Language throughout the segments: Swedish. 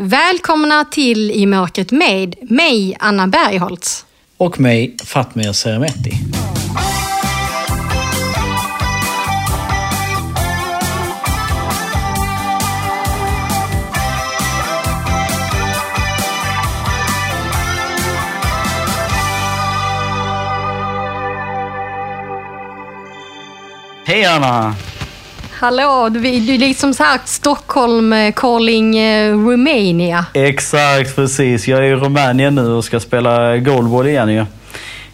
Välkomna till I mörkret med mig, Anna Bergholtz. Och mig, Fatmir Seremeti. Hej Anna! Hallå, du är liksom sagt Stockholm eh, calling eh, Romania. Exakt, precis. Jag är i Rumänien nu och ska spela goalball igen ju.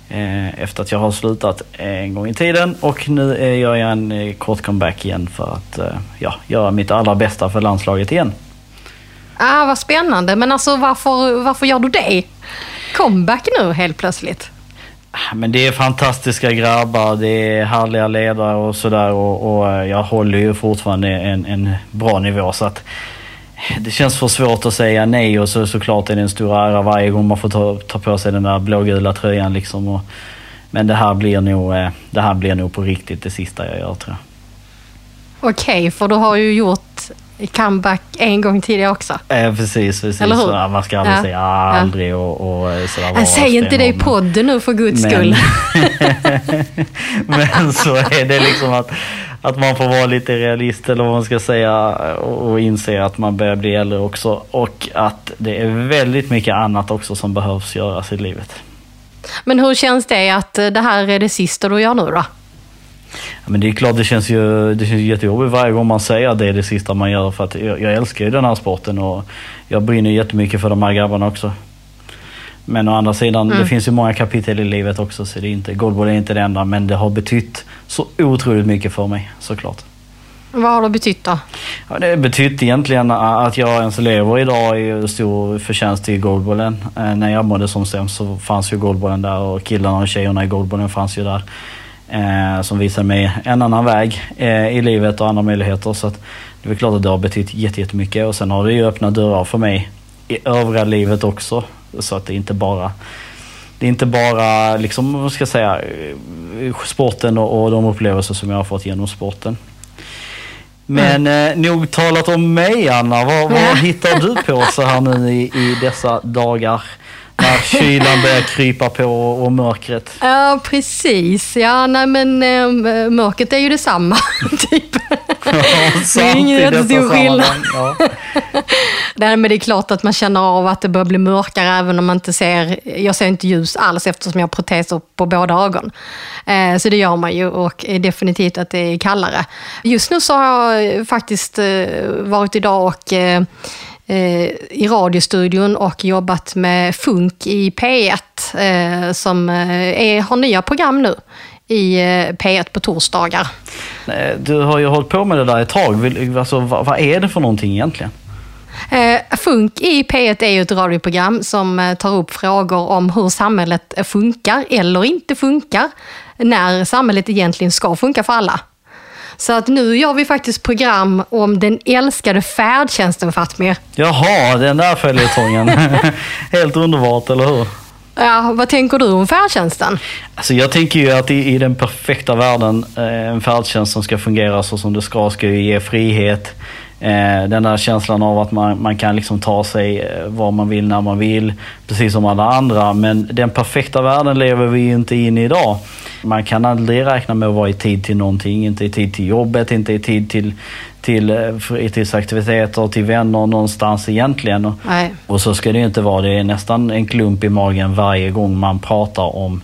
Eh, efter att jag har slutat en gång i tiden och nu gör jag en kort comeback igen för att ja, göra mitt allra bästa för landslaget igen. Ah, vad spännande. Men alltså varför, varför gör du det? Comeback nu helt plötsligt? Men det är fantastiska grabbar, det är härliga ledare och sådär och, och, eh, jag håller ju fortfarande en, en bra nivå så att eh, det känns för svårt att säga nej och så, såklart är det en stor ära varje gång man får ta, ta på sig den där blågula tröjan liksom. Och, men det här, blir nog, eh, det här blir nog på riktigt det sista jag gör tror jag. Okej, okay, för du har ju gjort comeback en gång tidigare också. Eh, precis, precis. Eller hur? Så, man ska aldrig ja. säga aldrig ja. och, och sådär. Jag säger inte det i podden nu för guds men, skull. men så är det liksom att, att man får vara lite realist eller vad man ska säga och, och inse att man börjar bli äldre också. Och att det är väldigt mycket annat också som behövs göras i livet. Men hur känns det att det här är det sista du gör nu då? Men det är klart, det känns ju det känns jättejobbigt varje gång man säger att det är det sista man gör. För att jag, jag älskar ju den här sporten och jag brinner jättemycket för de här grabbarna också. Men å andra sidan, mm. det finns ju många kapitel i livet också. Så det är inte, goalball är inte det enda, men det har betytt så otroligt mycket för mig såklart. Vad har det betytt då? Ja, det har betytt egentligen att jag ens lever idag är stor förtjänst i goalballen. Eh, när jag mådde som sämst så fanns ju goalballen där och killarna och tjejerna i goalballen fanns ju där eh, som visar mig en annan väg eh, i livet och andra möjligheter. Så att det är klart att det har betytt jättemycket och sen har det ju öppnat dörrar för mig i övriga livet också. Så att det inte bara det är inte bara liksom, vad ska jag säga, eh, sporten och, och de upplevelser som jag har fått genom sporten. Men mm. eh, nog talat om mig Anna, vad, vad hittar du på så här nu i, i dessa dagar? När kylan börjar krypa på och mörkret. Ja, precis. Ja, nej men äh, mörkret är ju detsamma, typ. Ja, det är ingen jättestor skillnad. Ja. nej, men det är klart att man känner av att det börjar bli mörkare även om man inte ser, jag ser inte ljus alls eftersom jag har proteser på båda ögon. Eh, så det gör man ju och definitivt att det är kallare. Just nu så har jag faktiskt eh, varit idag och Eh, i radiostudion och jobbat med Funk i P1 eh, som eh, är, har nya program nu i P1 på torsdagar. Du har ju hållit på med det där ett tag. Alltså, vad är det för någonting egentligen? Funk i P1 är ju ett radioprogram som tar upp frågor om hur samhället funkar eller inte funkar. När samhället egentligen ska funka för alla. Så att nu gör vi faktiskt program om den älskade färdtjänsten Fatmir. Jaha, den där följetongen. Helt underbart, eller hur? Ja, vad tänker du om färdtjänsten? Alltså jag tänker ju att i, i den perfekta världen, eh, en färdtjänst som ska fungera så som det ska, ska ju ge frihet. Eh, den där känslan av att man, man kan liksom ta sig eh, var man vill när man vill, precis som alla andra. Men den perfekta världen lever vi ju inte in i idag. Man kan aldrig räkna med att vara i tid till någonting, inte i tid till jobbet, inte i tid till, till eh, fritidsaktiviteter, till vänner någonstans egentligen. Nej. Och så ska det ju inte vara. Det är nästan en klump i magen varje gång man pratar om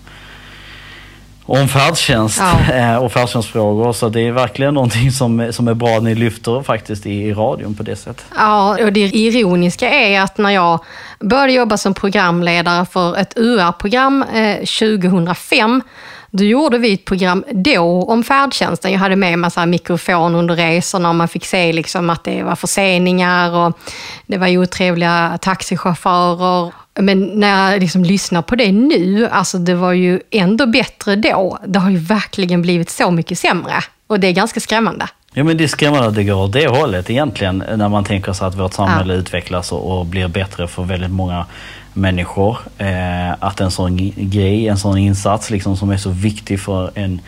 om färdtjänst ja. Eh, och färdtjänstfrågor. Så det är verkligen någonting som, som är bra att ni lyfter faktiskt i, i radion på det sättet. Ja, och det ironiska är att när jag började jobba som programledare för ett UR-program eh, 2005 då gjorde vi ett program då om färdtjänsten. Jag hade med mig så mikrofon under resorna och man fick se liksom att det var förseningar och det var otrevliga taxichaufförer. Men när jag liksom lyssnar på det nu, alltså det var ju ändå bättre då. Det har ju verkligen blivit så mycket sämre och det är ganska skrämmande. Ja men det är skrämmande att det går åt det hållet egentligen när man tänker sig att vårt samhälle ja. utvecklas och, och blir bättre för väldigt många människor. Eh, att en sån grej, en sån insats liksom, som är så viktig för en,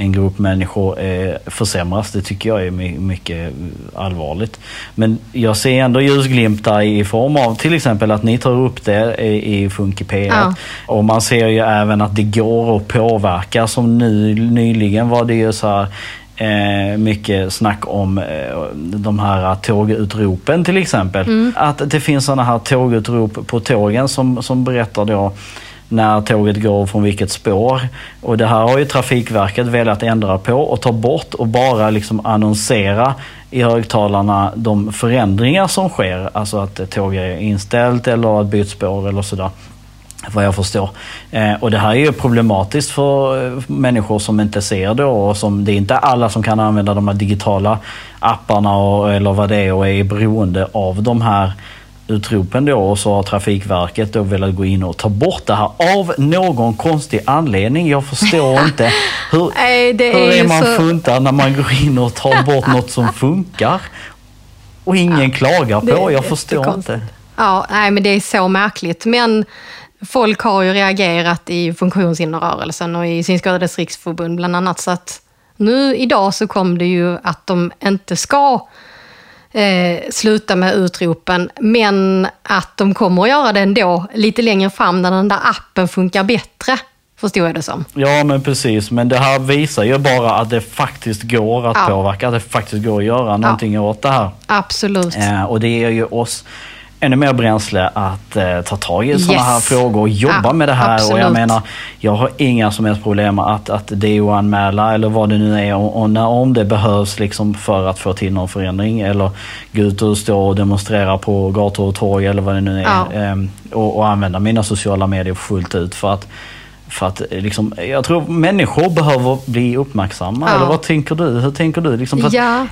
en grupp människor eh, försämras. Det tycker jag är mycket allvarligt. Men jag ser ändå ljusglimtar i form av till exempel att ni tar upp det i Funky P1. Ja. Och man ser ju även att det går att påverka. Som nu nyligen var det ju så här eh, mycket snack om eh, de här tågutropen till exempel. Mm. Att det finns sådana här tågutrop på tågen som, som berättar då när tåget går från vilket spår. Och det här har ju Trafikverket velat ändra på och ta bort och bara liksom annonsera i högtalarna de förändringar som sker. Alltså att tåget är inställt eller att byta spår eller sådär vad jag förstår. Eh, och det här är ju problematiskt för eh, människor som inte ser det och som, det är inte alla som kan använda de här digitala apparna och, eller vad det är och är beroende av de här utropen då och så har Trafikverket då velat gå in och ta bort det här av någon konstig anledning. Jag förstår inte. Hur, Nej, är, hur är man så... funtad när man går in och tar bort något som funkar? Och ingen ja, klagar på. Jag förstår inte. Ja, nej men det är så märkligt. Men folk har ju reagerat i funktionshinderrörelsen och i Synskadades riksförbund bland annat. Så att nu idag så kom det ju att de inte ska eh, sluta med utropen, men att de kommer att göra det ändå lite längre fram när den där appen funkar bättre. Förstod jag det som. Ja men precis, men det här visar ju bara att det faktiskt går att ja. påverka, att det faktiskt går att göra någonting ja. åt det här. Absolut. Eh, och det ger ju oss ännu mer bränsle att eh, ta tag i sådana yes. här frågor och jobba ja, med det här. Absolut. Och jag menar, jag har inga som helst problem att, att DO-anmäla eller vad det nu är och, och när, om det behövs liksom för att få till någon förändring eller gå ut och stå och demonstrera på gator och torg eller vad det nu är. Ja. Ehm, och, och använda mina sociala medier fullt ut för att för att liksom, jag tror människor behöver bli uppmärksamma. Ja. Eller vad tänker du? Hur tänker du? Liksom att... Ja,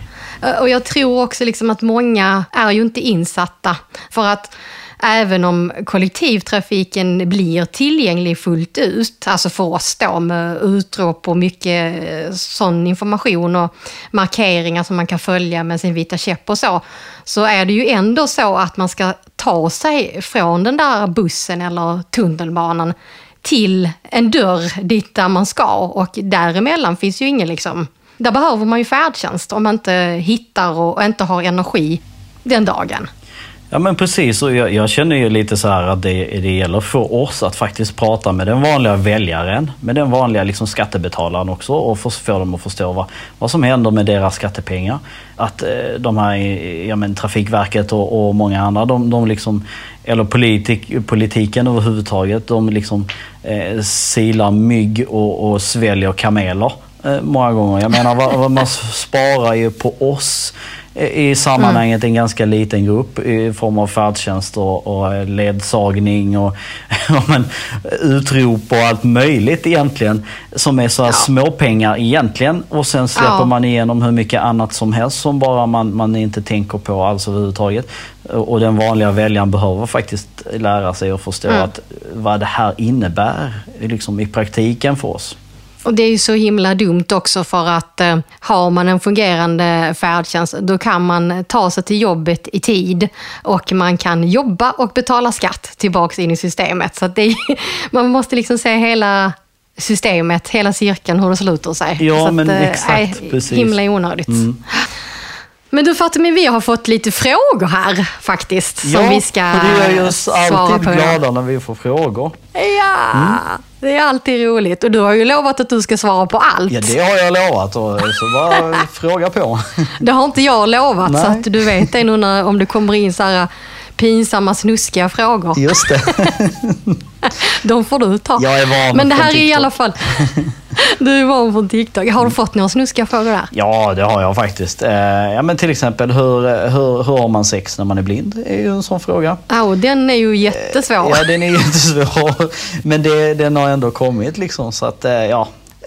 och jag tror också liksom att många är ju inte insatta. För att även om kollektivtrafiken blir tillgänglig fullt ut, alltså för oss då med utrop och mycket eh, sån information och markeringar som man kan följa med sin vita käpp och så, så är det ju ändå så att man ska ta sig från den där bussen eller tunnelbanan till en dörr dit där man ska och däremellan finns ju ingen liksom där behöver man ju färdtjänst om man inte hittar och inte har energi den dagen. Ja men precis, och jag, jag, känner ju lite så här att det, det gäller för oss att faktiskt prata med den vanliga väljaren, med den vanliga liksom skattebetalaren också och få, få dem att förstå vad, vad som händer med deras skattepengar. Att eh, de här, ja men Trafikverket och, och många andra, de, de liksom, eller politik, politiken överhuvudtaget, de liksom eh, silar mygg och, och sväljer kameler eh, många gånger. Jag menar, man sparar ju på oss i sammanhanget en ganska liten grupp i form av färdtjänst och, och ledsagning och, men, utrop och allt möjligt egentligen. Som är så här ja. småpengar egentligen och sen släpper ja. man igenom hur mycket annat som helst som bara man, man inte tänker på alls överhuvudtaget. Och den vanliga väljaren behöver faktiskt lära sig och förstå mm. att vad det här innebär liksom i praktiken för oss. Och det är ju så himla dumt också för att eh, har man en fungerande färdtjänst, då kan man ta sig till jobbet i tid och man kan jobba och betala skatt tillbaks in i systemet. Så är, man måste liksom se hela systemet, hela cirkeln, hur det sluter sig. Ja, så men att, eh, exakt. Äh, precis. Himla onödigt. Mm. Men du Fatimi, vi har fått lite frågor här faktiskt. Som ja, vi ska svara på. det gör oss alltid glada när vi får frågor. Ja, mm. Det är alltid roligt. Och du har ju lovat att du ska svara på allt. Ja, det har jag lovat. Så bara fråga på. Det har inte jag lovat, Nej. så att du vet det nu när, om det kommer in så här pinsamma, snuskiga frågor. Just det. De får du ta. Jag är van Men det här är i alla fall... Du är van från TikTok. Har du fått några snuskiga frågor där? Ja, det har jag faktiskt. Eh, ja, men till exempel, hur, hur, hur har man sex när man är blind? är ju en sån fråga. Ja, och den är ju jättesvår. Ja, den är jättesvår. Men det, den har ändå kommit liksom. Så att, eh,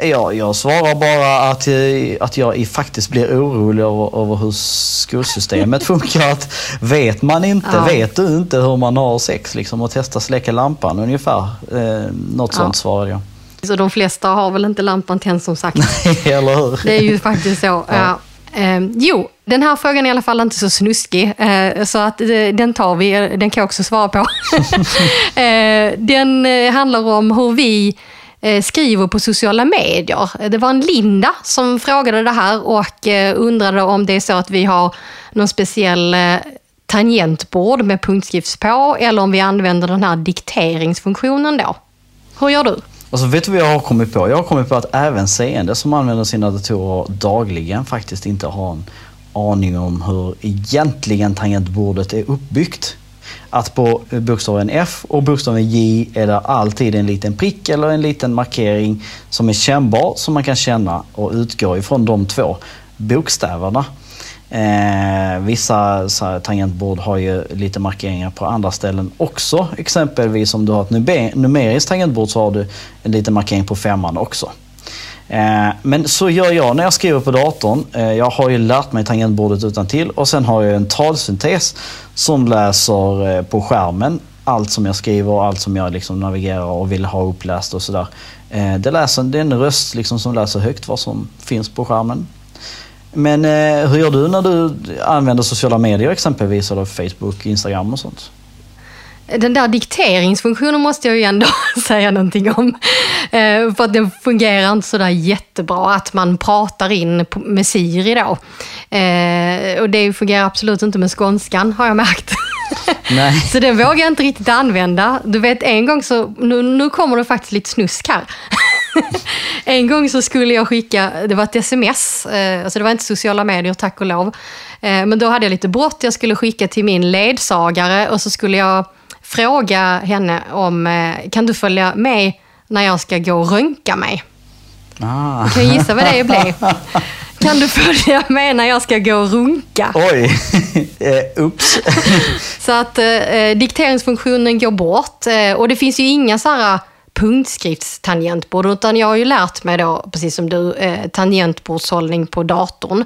ja, jag, svarar bara att, eh, att jag faktiskt blir orolig över, över hur skolsystemet funkar. Att vet man inte, ja. vet du inte hur man har sex liksom, och testa släcka lampan ungefär. Eh, något ja. sånt svarar jag. Så de flesta har väl inte lampan tänd som sagt. Nej, eller hur? Det är ju faktiskt så. Ja. Eh, jo, den här frågan är i alla fall inte så snuskig, eh, så att eh, den tar vi. Den kan jag också svara på. eh, den eh, handlar om hur vi eh, Eh, skriver på sociala medier. Det var en Linda som frågade det här och eh, undrade om det är så att vi har någon speciell eh, tangentbord med punktskrift på eller om vi använder den här dikteringsfunktionen då. Hur gör du? Alltså vet du vad jag har kommit på? Jag har kommit på att även seende som använder sina datorer dagligen faktiskt inte har en aning om hur egentligen tangentbordet är uppbyggt. Att på bokstaven F och bokstaven J är det alltid en liten prick eller en liten markering som är kännbar som man kan känna och utgå ifrån de två bokstäverna. Eh, vissa så tangentbord har ju lite markeringar på andra ställen också. Exempelvis om du har ett numeriskt tangentbord så har du en liten markering på femman också. Eh, men så gör jag när jag skriver på datorn. Eh, jag har ju lärt mig tangentbordet utan till och sen har jag en talsyntes som läser eh, på skärmen allt som jag skriver och allt som jag liksom navigerar och vill ha uppläst och sådär. Det, läser, det är en röst liksom som läser högt vad som finns på skärmen. Men hur gör du när du använder sociala medier exempelvis, eller Facebook, Instagram och sånt? Den där dikteringsfunktionen måste jag ju ändå säga någonting om. Eh, för att den fungerar inte sådär jättebra, att man pratar in med Siri då. Eh, och det fungerar absolut inte med skånskan, har jag märkt. Nej. så den vågar jag inte riktigt använda. Du vet, en gång så, nu, nu kommer det faktiskt lite snusk här. en gång så skulle jag skicka, det var ett sms, eh, alltså det var inte sociala medier tack och lov. Men då hade jag lite brått, jag skulle skicka till min ledsagare och så skulle jag fråga henne om, kan du följa med när jag ska gå och röntga mig? Ah. Kan du gissa vad det blev? Kan du följa med när jag ska gå och runka? Oj, eh, ups. så att eh, dikteringsfunktionen går bort eh, och det finns ju inga så här punktskriftstangentbord, utan jag har ju lärt mig då, precis som du, eh, tangentbordshållning på datorn.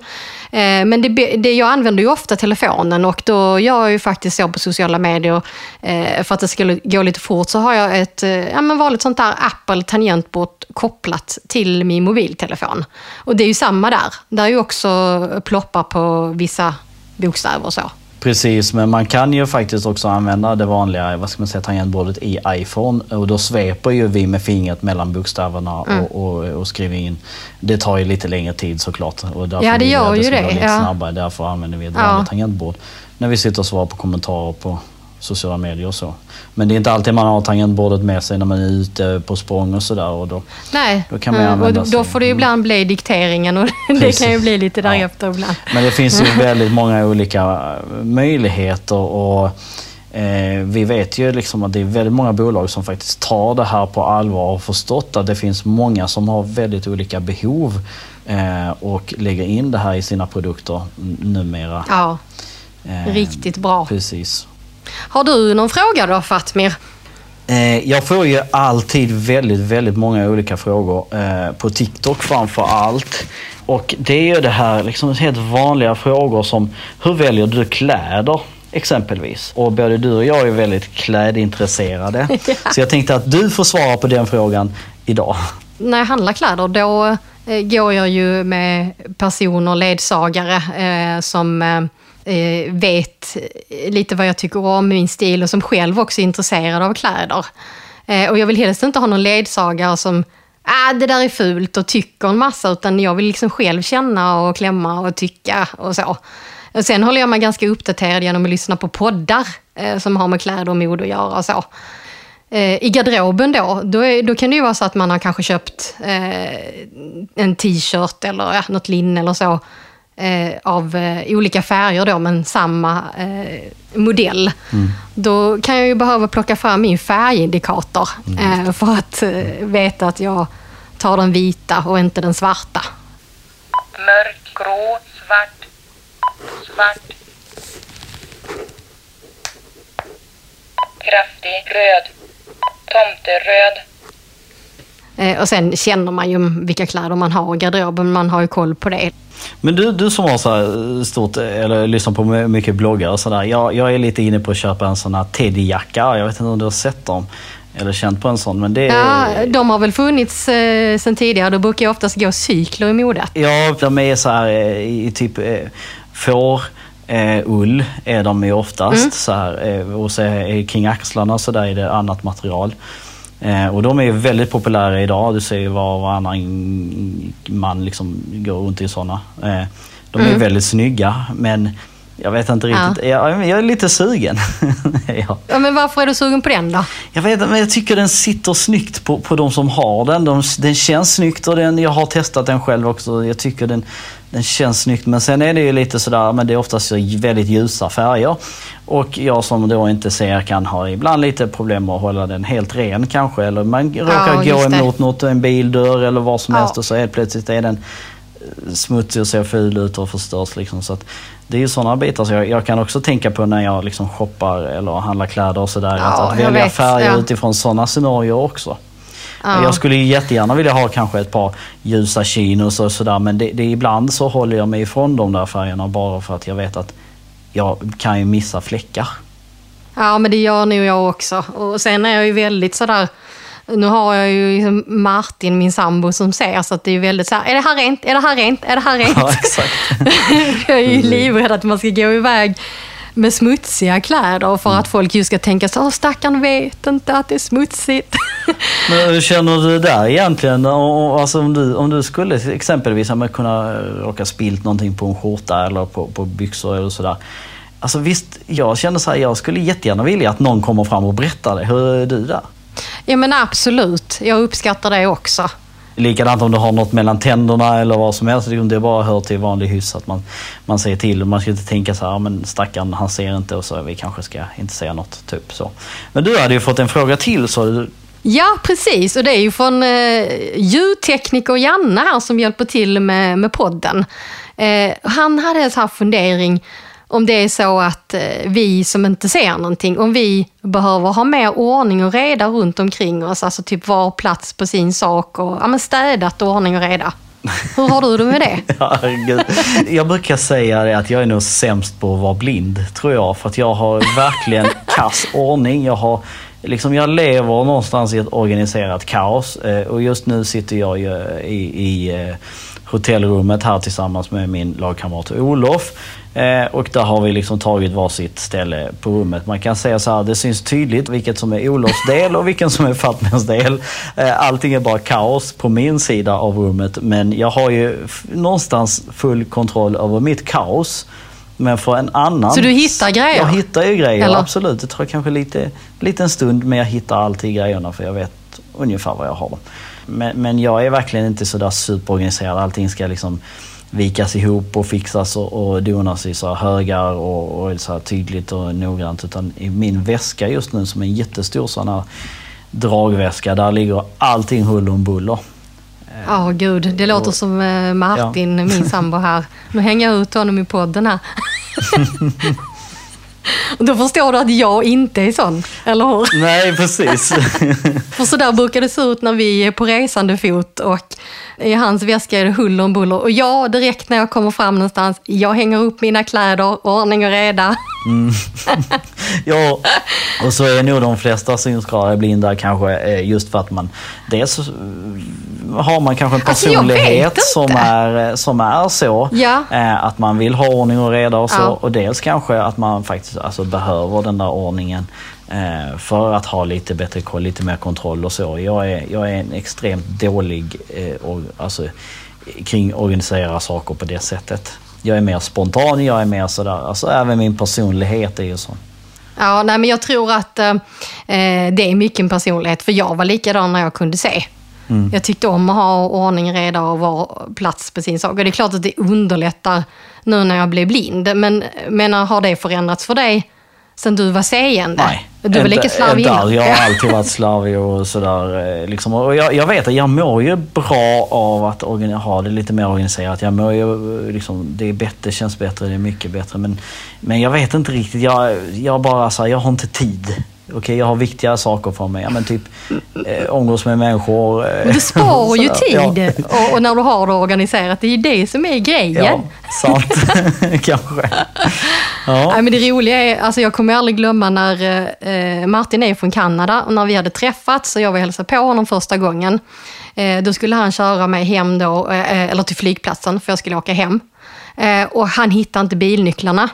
Eh, men det, det, jag använder ju ofta telefonen och då gör jag ju faktiskt så på sociala medier, eh, för att det ska gå lite fort, så har jag ett eh, ja, men vanligt sånt där Apple tangentbord kopplat till min mobiltelefon. Och det är ju samma där. Där är ju också ploppar på vissa bokstäver och så. Precis, men man kan ju faktiskt också använda det vanliga vad ska man säga, tangentbordet i iPhone och då sveper ju vi med fingret mellan bokstäverna mm. och, och, och, skriver in. Det tar ju lite längre tid såklart. Och ja, det gör ju det. det lite ja. snabbare. Därför använder vi ett vanligt ja. tangentbord när vi sitter och svarar på kommentarer på sociala medier och så. Men det är inte alltid man har tangentbordet med sig när man är ute på språng och sådär. då, Nej, då kan man mm, och då får det ibland bli dikteringen och det kan ju bli lite därefter ja. ibland. Men det finns ju väldigt många olika möjligheter och eh, vi vet ju liksom att det är väldigt många bolag som faktiskt tar det här på allvar och förstått att det finns många som har väldigt olika behov eh, och lägger in det här i sina produkter numera. Ja, eh, riktigt bra. Precis. Har du någon fråga då Fatmir? Eh, jag får ju alltid väldigt, väldigt många olika frågor eh, på TikTok framför allt. Och det är ju det här liksom helt vanliga frågor som hur väljer du kläder? Exempelvis. Och både du och jag är väldigt klädintresserade. ja. Så jag tänkte att du får svara på den frågan idag. När jag handlar kläder då eh, går jag ju med personer, ledsagare som eh, vet lite vad jag tycker om min stil och som själv också är intresserad av kläder. Eh, och jag vill helst inte ha någon ledsagare som ah, det där är fult och tycker en massa, utan jag vill liksom själv känna och klämma och tycka och så. Och sen håller jag mig ganska uppdaterad genom att lyssna på poddar eh, som har med kläder och mode att göra och så. Eh, I garderoben då, då, är, då, kan det ju vara så att man har kanske köpt eh, en t-shirt eller ja, något linne eller så eh, av eh, olika färger då, men samma eh, modell. Mm. Då kan jag ju behöva plocka fram min färgindikator mm. Eh, för att eh, veta att jag tar den vita och inte den svarta. Mörkgrå, svart, svart. Kraftig röd, tomteröd. Och sen känner man ju vilka kläder man har i garderoben, man har ju koll på det. Men du, du som har så här stort, eller lyssnar på mycket bloggar och sådär. Jag, jag är lite inne på att köpa en sån här Teddy-jacka. Jag vet inte om du har sett dem eller känt på en sån. Men det Ja, de har väl funnits eh, sen tidigare. Då brukar jag oftast gå cykler i modet. Ja, de är så här eh, i typ eh, får. Eh, ull är de ju oftast. Mm. Så här, eh, och så är, kring axlarna så där är det annat material. Eh, och de är väldigt populära idag. Du ser ju var varannan man liksom går runt i sådana. Eh, de är Mm. väldigt snygga men jag vet inte riktigt. Jag, jag är lite sugen. ja. Ja, men varför är du sugen på den då? Jag vet men jag tycker den sitter snyggt på, på de som har den. De, den känns snyggt och den, jag har testat den själv också. Jag tycker den, den känns snyggt. Men sen är det ju lite sådär, men det är oftast väldigt ljusa färger. Och jag som då inte ser kan ha ibland lite problem med att hålla den helt ren kanske. Eller man råkar gå just det. emot något, en bildörr eller vad som Ja. helst och så helt plötsligt är den smutsig och ser ful ut och förstörs. Liksom. Så att det är ju sådana bitar. Så jag, jag kan också tänka på när jag liksom shoppar eller handlar kläder och sådär. Ja, att, att välja vet. färger Ja. utifrån sådana scenarier också. Ja. Jag skulle ju jättegärna vilja ha kanske ett par ljusa chinos och sådär men det, det, ibland så håller jag mig ifrån de där färgerna bara för att jag vet att jag kan ju missa fläckar. Ja, men det gör nog jag också. Och sen är jag ju väldigt sådär... Nu har jag ju liksom Martin, min sambo, som ser så att det är väldigt så här, är det här rent? Är det här rent? Är det här rent? Ja, exakt. jag är ju livrädd att man ska gå iväg med smutsiga kläder för att folk ju ska tänka så, åh stackarn vet inte att det är smutsigt. Men hur känner du där egentligen? Alltså om, du, om du skulle exempelvis kunna råka spilt någonting på en skjorta eller på, på byxor eller sådär. Alltså visst, jag känner så här, jag skulle jättegärna vilja att någon kommer fram och berättar det. Hur är du där? Ja men absolut, jag uppskattar det också. Likadant om du har något mellan tänderna eller vad som helst. Det är bara hör till vanlig hyss att man, man säger till. Man ska inte tänka så här, "Ja, men stackarn han ser inte och så vi kanske ska inte säga något. Typ så. Men du hade ju fått en fråga till så du, Ja, precis. Och det är ju från eh, ljudtekniker Janne här som hjälper till med, med podden. Eh, han hade en sån här fundering om det är så att eh, vi som inte ser någonting, om vi behöver ha mer ordning och reda runt omkring oss, alltså typ var plats på sin sak och ja, men städat och ordning och reda. Hur har du det med det? Ja. Jag brukar säga det att jag är nog sämst på att vara blind, tror jag. För att jag har verkligen kass ordning. Jag, har, liksom, jag lever någonstans i ett organiserat kaos. Eh, och just nu sitter jag ju eh, i, i hotellrummet här tillsammans med min lagkamrat Olof. Eh, och där har vi liksom tagit varsitt ställe på rummet. Man kan säga så här, det syns tydligt vilket som är Olofs del och vilken som är Fatmans del. Eh, allting är bara kaos på min sida av rummet. Men jag har ju någonstans full kontroll över mitt kaos. Men för en annan... Så du hittar grejer? Jag hittar ju grejer, Eller? absolut. Det tar kanske lite, lite en stund men jag hittar alltid grejerna för jag vet ungefär vad jag har. Men, men jag är verkligen inte sådär superorganiserad. Allting ska liksom vikas ihop och fixas och, och donas i så högar och, och så tydligt och noggrant. Utan i min väska just nu som är en jättestor sån här dragväska, där ligger allting huller om buller. Ja, gud. Det låter som eh, Martin, min sambo här. Nu hänger jag ut honom i podden här. Då förstår du att jag inte är sån, eller hur? Nej, precis. För så där brukar det se ut när vi är på resande fot och i hans väska är det huller om buller. Och jag, direkt när jag kommer fram någonstans, jag hänger upp mina kläder, ordning och reda. ja, och så är nog de flesta synskadade blinda kanske eh, just för att man dels eh, har man kanske en Alltså, personlighet inte. som är, eh, som är så. Ja. Att man vill ha ordning och reda och så. Ja. Och dels kanske att man faktiskt alltså, behöver den där ordningen för att ha lite bättre koll, lite mer kontroll och så. Jag är, jag är en extremt dålig or, alltså, kring organisera saker på det sättet. Jag är mer spontan, jag är mer sådär, alltså även min personlighet är ju sån. Ja, nej, men jag tror att eh, eh, det är mycket en personlighet, för jag var likadan när jag kunde se. Jag tyckte om att ha ordning reda och vara plats på sin sak. Och det är klart att det underlättar nu när jag blev blind. Men menar, har det förändrats för dig sen du var seende? Nej. Du var lika slarvig innan. Jag har alltid varit slarvig och sådär. eh, Liksom. Och jag, jag vet att jag mår ju bra av att ha det lite mer organiserat. Jag mår ju, eh, liksom, det är bättre, känns bättre, det är mycket bättre. Men, men jag vet inte riktigt. Jag, jag bara så här, jag har inte tid. Okej, jag har viktigare saker för mig. Ja, men typ eh, umgås med människor. eh, du sparar ju tid. Ja. Och, och när du har det organiserat, det är ju det som är grejen. Ja, sant. Kanske. Ja. Nej, men det roliga är, alltså jag kommer aldrig glömma när eh, Martin är från Kanada och när vi hade träffats och jag var hälsade på honom första gången. Eh, då skulle han köra mig hem då, eh, eller till flygplatsen för jag skulle åka hem. Eh, och han hittade inte bilnycklarna.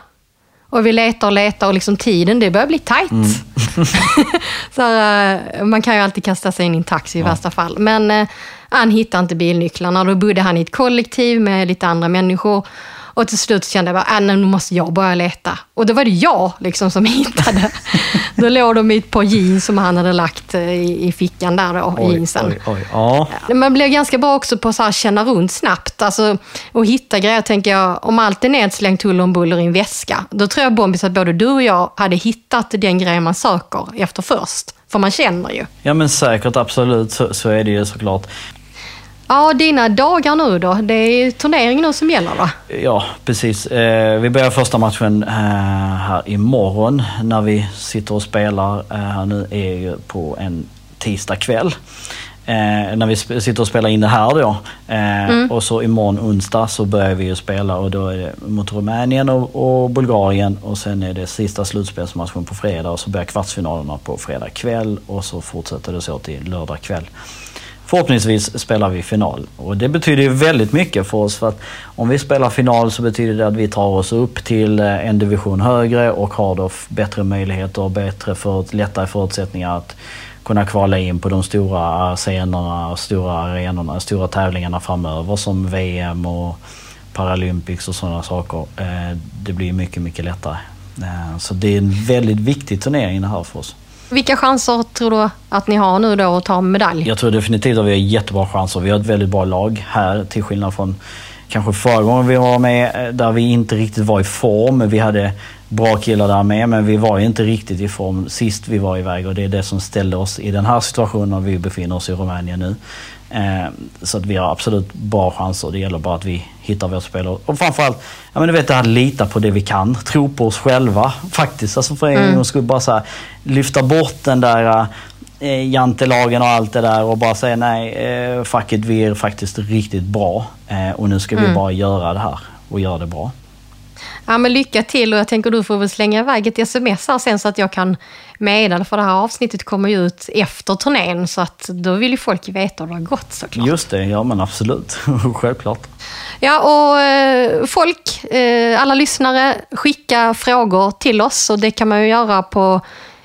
Och vi letar och letar och liksom tiden, det börjar bli tajt. så här, eh, man kan ju alltid kasta sig in i en taxi i värsta fall. Men eh, han hittade inte bilnycklarna. Då bodde han i ett kollektiv med lite andra människor. Och till slut kände jag bara, äh, nu måste jag börja leta. Och då var det jag liksom som hittade. då låg de i ett par jeans som han hade lagt eh, i, i fickan där då, Oj, jeansen. oj, oj. Ja. Man blir ganska bra också på att känna runt snabbt. Alltså, och hitta grejer, tänker jag. Om allt är nedslängt huller om buller i en väska, då tror jag Bombis att både du och jag hade hittat den grejen man söker efter först. För man känner ju. ja, men säkert absolut så, så är det ju såklart. Ja, dina dagar nu då? Det är turnering nu som gäller va? Ja, precis. Eh, vi börjar första matchen eh, här imorgon när vi sitter och spelar. Eh, här nu är ju på en tisdag kväll. Eh, när vi sitter och spelar in det här då. Eh, Och så imorgon onsdag så börjar vi ju spela och då är det mot Rumänien och, och Bulgarien och sen är det sista slutspelsmatchen på fredag och så börjar kvartsfinalerna på fredag kväll och så fortsätter det så till lördag kväll. Förhoppningsvis spelar vi final och det betyder ju väldigt mycket för oss för att om vi spelar final så betyder det att vi tar oss upp till eh, en division högre och har då bättre möjligheter och bättre för, lättare förutsättningar att kunna kvala in på de stora scenerna stora arenorna, stora tävlingarna framöver som VM och Paralympics och sådana saker. Eh, det blir mycket, mycket lättare. Eh, så det är en väldigt viktig turnering det här för oss. Vilka chanser tror du att ni har nu då att ta medalj? Jag tror definitivt att vi har jättebra chanser. Vi har ett väldigt bra lag här till skillnad från kanske förra gången vi var med eh, där vi inte riktigt var i form. Vi hade bra killar där med men vi var inte riktigt i form sist vi var iväg och det är det som ställde oss i den här situationen vi befinner oss i Rumänien nu. Eh, Så att vi har absolut bra chanser. Det gäller bara att vi hittar vårt spel och framförallt, ja men du vet det här lita på det vi kan. Tro på oss själva faktiskt. Alltså för en gångs skull bara så här, lyfta bort den där eh, jantelagen och allt det där och bara säga nej, eh, fuck it, vi är faktiskt riktigt bra. Eh, och nu ska vi bara göra det här och göra det bra. Ja, men lycka till och jag tänker du får väl slänga iväg ett sms här sen så att jag kan meddela för det här avsnittet kommer ju ut efter turnén så att då vill ju folk veta hur det har gått såklart. Just det, ja men absolut. Självklart. Ja, och eh, folk, eh, alla lyssnare, skicka frågor till oss och det kan man ju göra på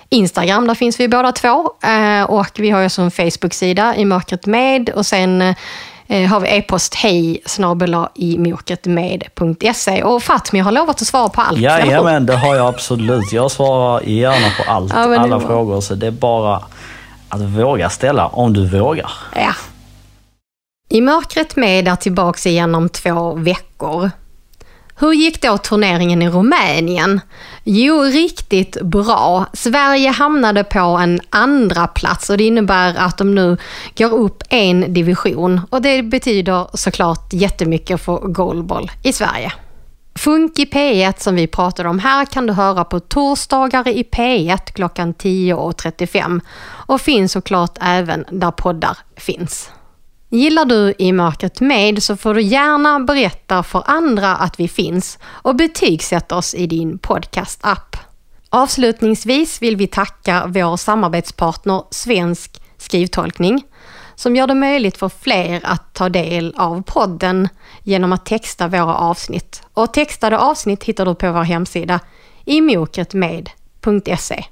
Instagram, där finns vi båda två. Eh, och vi har ju också en Facebook-sida, i mörkret med. Och sen eh, har vi e-post hej snabel-a i mörkretmed.se. Och Fatmi har lovat att svara på allt. hur? Jajamän, det har jag absolut. Jag svarar gärna på allt, Ja, men alla frågor. Så det är bara att våga ställa, om du vågar. Ja. I mörkret med är tillbaka igen om två veckor. Hur gick då turneringen i Rumänien? Jo, riktigt bra. Sverige hamnade på en andra plats och det innebär att de nu går upp en division. Och det betyder såklart jättemycket för goalball i Sverige. Funky P1 som vi pratade om här kan du höra på torsdagar i P1 klockan 10.35 och finns såklart även där poddar finns. Gillar du I mörkret med så får du gärna berätta för andra att vi finns och betygsätta oss i din podcast-app. Avslutningsvis vill vi tacka vår samarbetspartner Svensk skrivtolkning som gör det möjligt för fler att ta del av podden genom att texta våra avsnitt. Och textade avsnitt hittar du på vår hemsida imokretmed.se.